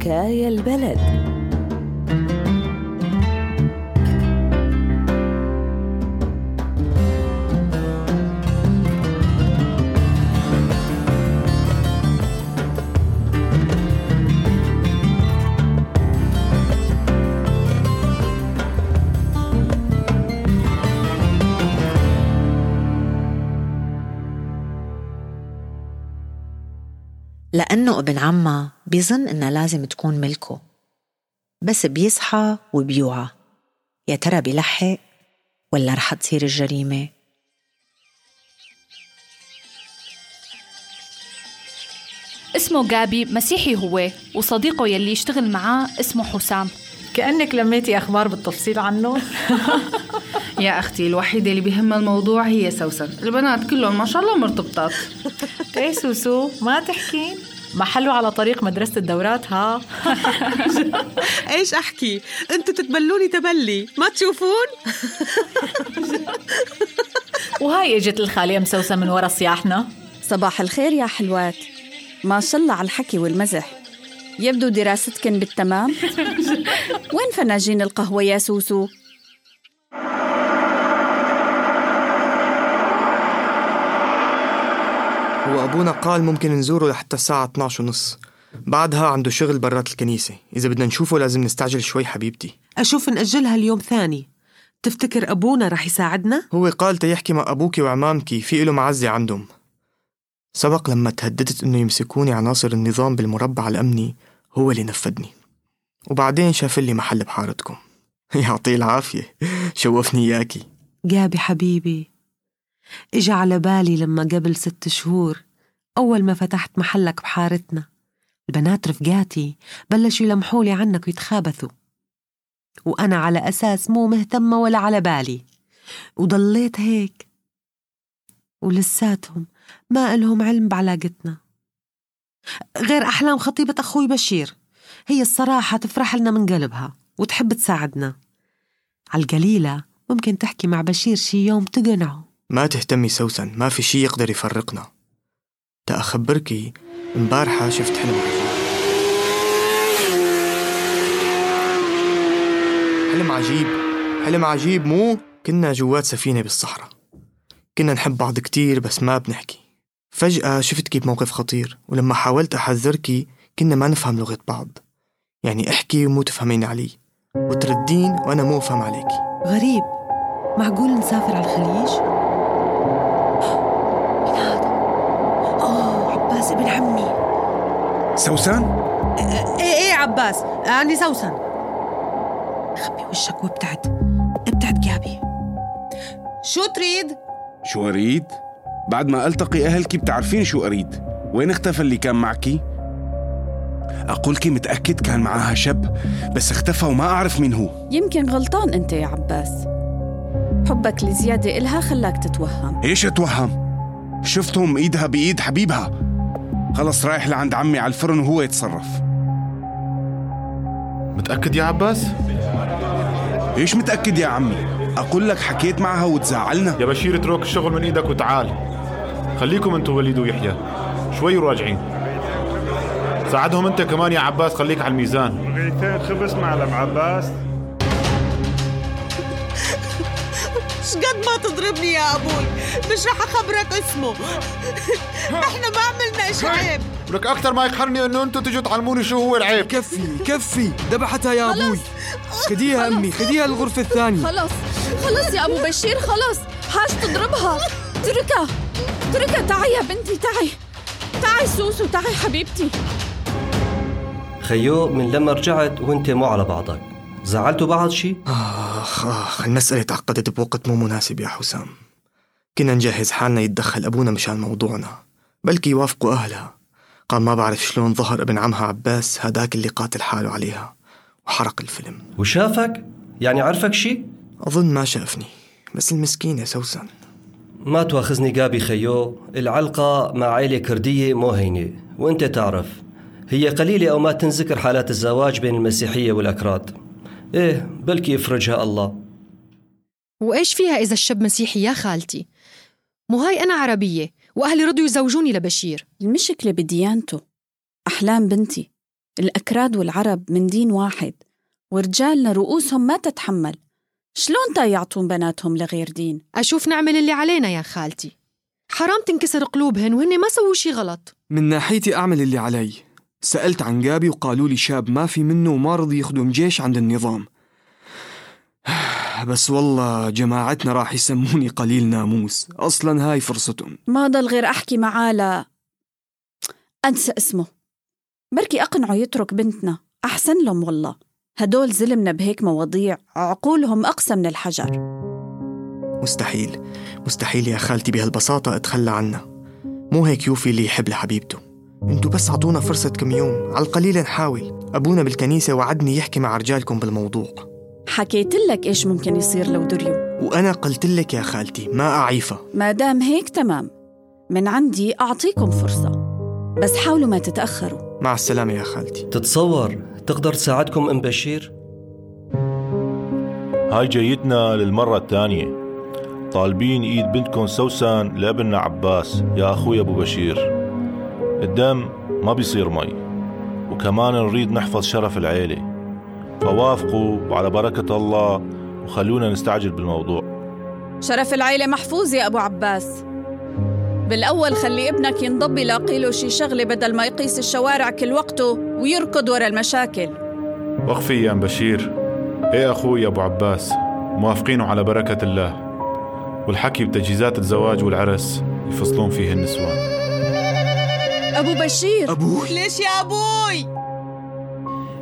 حكاية البلد. لأنه ابن عمها بيظن إنها لازم تكون ملكه. بس بيصحى وبيوعى. يا ترى بيلحق ولا رح تصير الجريمة؟ اسمه جابي مسيحي هو وصديقه يلي يشتغل معاه اسمه حسام. كأنك لميتي أخبار بالتفصيل عنه. يا أختي الوحيدة اللي بيهمها الموضوع هي سوسن. البنات كلهم ما شاء الله مرتبطات. إيه سوسو ما تحكين؟ محله على طريق مدرسة الدورات ها إيش أحكي؟ أنتوا تتبلوني تبلي ما تشوفون؟ وهاي إجت الخالية مسوسة من ورا صياحنا. صباح الخير يا حلوات. ما شاء الله على الحكي والمزح. يبدو دراستكن بالتمام. وين فناجين القهوة يا سوسو؟ هو أبونا قال ممكن نزوره لحتى الساعة 12 ونص. بعدها عنده شغل برات الكنيسة. إذا بدنا نشوفه لازم نستعجل شوي حبيبتي. أشوف نأجلها اليوم ثاني. تفتكر أبونا رح يساعدنا؟ هو قال تيحكي مع أبوك وعمامك في له معزة عندهم. سبق لما تهددت إنه يمسكوني عناصر النظام بالمربع الأمني هو اللي نفذني. وبعدين شاف لي محل بحارتكم. يعطيه العافية. شوفني إياكي. جابي حبيبي. اجى على بالي لما قبل ست شهور أول ما فتحت محلك بحارتنا. البنات رفقاتي بلشوا يلمحولي عنك ويتخابثوا. وأنا على أساس مو مهتمة ولا على بالي. وضليت هيك. ولساتهم ما إلهم علم بعلاقتنا. غير أحلام خطيبة أخوي بشير. هي الصراحة تفرح لنا من قلبها وتحب تساعدنا. على القليلة ممكن تحكي مع بشير شي يوم تقنعه. ما تهتمي سوسن ما في شي يقدر يفرقنا. تأخبركي امبارحة شفت حلم. عجيب حلم عجيب حلم عجيب مو كنا جوات سفينة بالصحراء. كنا نحب بعض كتير بس ما بنحكي. فجأة شفتكي بموقف خطير ولما حاولت أحذركي كنا ما نفهم لغة بعض. يعني احكي ومو تفهمين علي. وتردين وأنا مو أفهم عليكي. غريب. معقول نسافر على الخليج؟ مين هذا؟ آه عباس ابن عمي. سوسن إيه إيه عباس؟ أنا سوسن خبي وشك وابتعد. ابتعد جابي شو تريد؟ شو أريد؟ بعد ما ألتقي أهلك بتعرفين شو أريد. وين اختفى اللي كان معكي؟ أقولك متأكد كان معاها شاب بس اختفى وما أعرف مين هو. يمكن غلطان أنت يا عباس. حبك لزيادة إلها خلاك تتوهم. إيش أتوهم؟ شفتهم إيدها بإيد حبيبها. خلص رايح لعند عمي على الفرن وهو يتصرف. متأكد يا عباس؟ إيش متأكد يا عمي؟ أقول لك حكيت معها وتزعلنا. يا بشير اترك الشغل من إيدك وتعال. خليكم أنتوا وليد ويحيى. شوي وراجعين. ساعدهم انت كمان يا عباس خليك على الميزان. رغيفين خبز معلم عباس. شقد ما تضربني يا أبوي. مش رح أخبرك اسمه. إحنا ما إشي عيب؟ لك أكثر ما يقهرني إنه أنتوا تجوا تعلموني شو هو العيب. كفي كفي. ذبحتها يا أبوي. خديها أمي خديها الغرفه الثانية. خلص خلص يا أبو بشير خلص حاج تضربها. تركها. تركها. تعي يا بنتي تعي. تعي سوسو تعي حبيبتي. خيو من لما رجعت وانت مو على بعضك زعلتوا بعض شي؟ آخ آخ المسألة تعقدت بوقت مو مناسب يا حسام. كنا نجهز حالنا يتدخل أبونا مشان موضوعنا. بلكي يوافقوا أهلها. قال ما بعرف شلون ظهر ابن عمها عباس هداك اللي قاتل حاله عليها. وحرق الفيلم. وشافك؟ يعني عرفك شي؟ أظن ما شافني. بس المسكين يا سوسن. ما تواخذني جابي خيو. العلقة مع عيلة كردية مو هينة. وانت تعرف. هي قليلة أو ما تنذكر حالات الزواج بين المسيحية والأكراد. إيه بلكي يفرجها الله. وإيش فيها إذا الشاب مسيحي يا خالتي؟ مو هاي أنا عربية. وأهلي رضوا يزوجوني لبشير. المشكلة بديانته. أحلام بنتي. الأكراد والعرب من دين واحد. ورجالنا رؤوسهم ما تتحمل. شلون تا يعطون بناتهم لغير دين؟ أشوف نعمل اللي علينا يا خالتي. حرام تنكسر قلوبهن وهن ما سووا شي غلط. من ناحيتي أعمل اللي علي. سألت عن جابي وقالوا لي شاب ما في منه وما رضي يخدم جيش عند النظام. بس والله جماعتنا راح يسموني قليل ناموس. أصلا هاي فرصتهم. ما ضل غير أحكي معاه لا أنسى اسمه. بركي أقنعه يترك بنتنا. أحسن لهم والله. هدول زلمنا بهيك مواضيع. عقولهم أقسى من الحجر. مستحيل. مستحيل يا خالتي بهالبساطة أتخلى عنها. مو هيك يوفي اللي يحب لحبيبته. انتو بس عطونا فرصة كم يوم. على القليل نحاول. أبونا بالكنيسة وعدني يحكي مع رجالكم بالموضوع. حكيت لك إيش ممكن يصير لو دريوا وأنا قلت لك يا خالتي ما أعيفها ما دام هيك تمام. من عندي أعطيكم فرصة. بس حاولوا ما تتأخروا. مع السلامة يا خالتي. تتصور تقدر تساعدكم أم بشير؟ هاي جيتنا للمرة الثانية. طالبين إيد بنتكم سوسن لابننا عباس. يا أخوي أبو بشير الدم ما بيصير مي. وكمان نريد نحفظ شرف العيلة. فوافقوا وعلى بركة الله وخلونا نستعجل بالموضوع. شرف العيلة محفوظ يا أبو عباس. بالأول خلي ابنك ينضب يلاقي له شي شغلة بدل ما يقيس الشوارع كل وقته ويركض ورا المشاكل. وقفي يا أم بشير. إيه أخوي أبو عباس؟ موافقين على بركة الله. والحكي بتجهيزات الزواج والعرس يفصلون فيه النسوان. أبو بشير. أبوي. ليش يا أبوي؟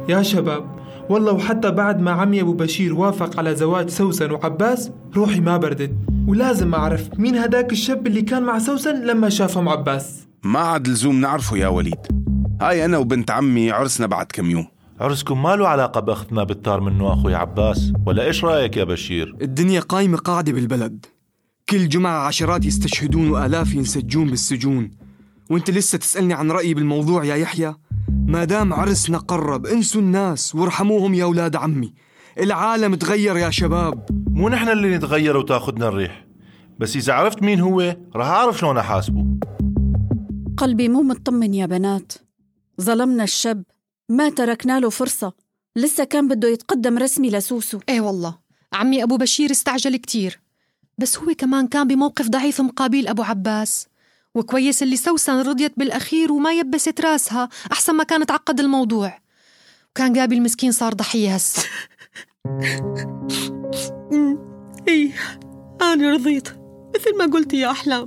يا شباب والله وحتى بعد ما عمي أبو بشير وافق على زواج سوسن وعباس روحي ما بردت. ولازم أعرف مين هداك الشاب اللي كان مع سوسن لما شافهم عباس. ما عاد لزوم نعرفه يا وليد. هاي أنا وبنت عمي عرسنا بعد كم يوم. عرسكم ما له علاقة بأخذنا بالتار منه أخوي عباس ولا إيش رأيك يا بشير؟ الدنيا قايمة قاعدة بالبلد. كل جمعة عشرات يستشهدون وآلاف ينسجون بالسجون. وأنت لسه تسألني عن رأيي بالموضوع يا يحيى؟ ما دام عرسنا قرب انسوا الناس وارحموهم يا أولاد عمي. العالم تغير يا شباب. مو نحن اللي نتغير وتاخدنا الريح. بس إذا عرفت مين هو رح أعرف شلون أحاسبه. قلبي مو مطمن يا بنات. ظلمنا الشاب ما تركنا له فرصة. لسه كان بده يتقدم رسمي لسوسو. إيه والله عمي أبو بشير استعجل كتير. بس هو كمان كان بموقف ضعيف مقابل أبو عباس. وكويس اللي سوسن رضيت بالأخير وما يبست راسها أحسن ما كان تعقد الموضوع. وكان جابي المسكين صار ضحية هسه. إيه أنا رضيت. مثل ما قلت يا أحلام.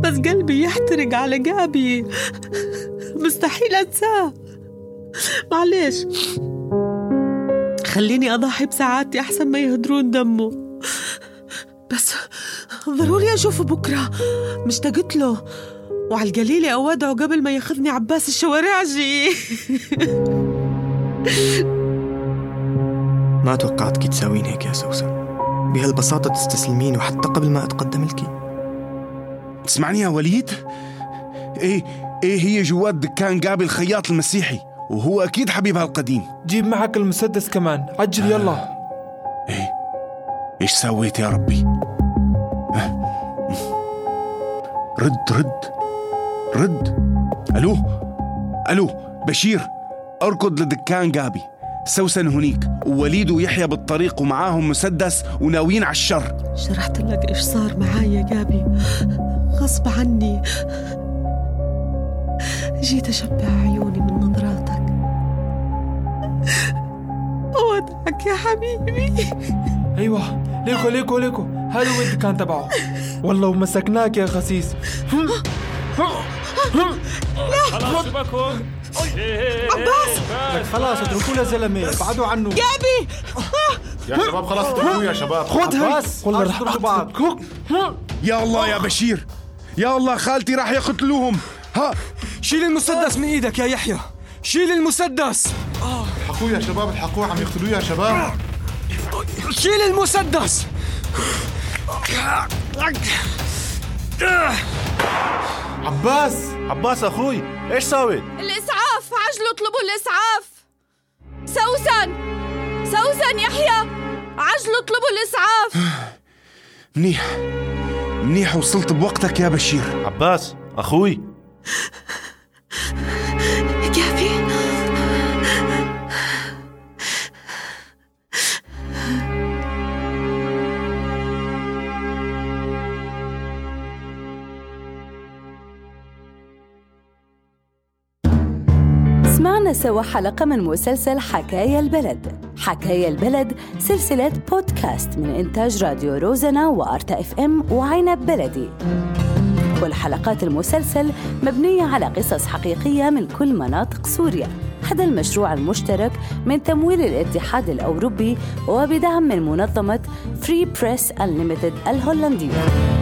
بس قلبي يحترق على جابي مستحيل أنساه. معلش خليني أضحي بساعاتي أحسن ما يهدرون دمه. بس ضروري أشوفه بكرة. مشتقت له وعلى القليلة أودعه قبل ما ياخذني عباس الشوارعجي. ما توقعتك تساوين هيك يا سوسن. بهالبساطة تستسلمين وحتى قبل ما أتقدم لك تسمعني يا وليد؟ إيه إيه هي جوات دكان جابي الخياط المسيحي؟ وهو أكيد حبيبها القديم. جيب معك المسدس كمان. عجل يلا. إيه. إيش سويت يا ربي؟ رد رد رد. ألو ألو بشير أركض لدكان جابي. سوسن هنيك. ووليد ويحيى بالطريق ومعاهم مسدس وناويين على الشر. شرحت لك إيش صار معاي يا جابي. غصب عني. جيت أشبع عيوني من نظراتك. أودعك يا حبيبي. أيوه. ليكو ليكو ليكو. هذا هو الدكان تبعه. والله ومسكناك يا خسيس. خلاص سيبكم عباس. لك خلاص اتركونا زلمة. ابعدوا عنه. جابي يا شباب خلاص اتركوه يا شباب. خذ هاي عباس، والله رح بعض. يا الله يا بشير. يا الله خالتي راح يقتلوهم. ها. شيل المسدس من إيدك يا يحيى. شيل المسدس. الحقوه يا شباب الحقوه عم يقتلوه يا شباب. شيل المسدس. عباس عباس أخوي إيش ساوي الإسعاف عجلوا اطلبوا الإسعاف. سوسن سوسن يحيى عجلوا اطلبوا الإسعاف. منيح منيح وصلت بوقتك يا بشير. عباس أخوي. سوا حلقة من مسلسل حكاية البلد. حكاية البلد سلسلة بودكاست من إنتاج راديو روزنا وأرتا إف إم وعنب بلدي. كل حلقات المسلسل مبنية على قصص حقيقية من كل مناطق سوريا. هذا المشروع المشترك من تمويل الاتحاد الأوروبي وبدعم من منظمة Free Press Unlimited الهولندية.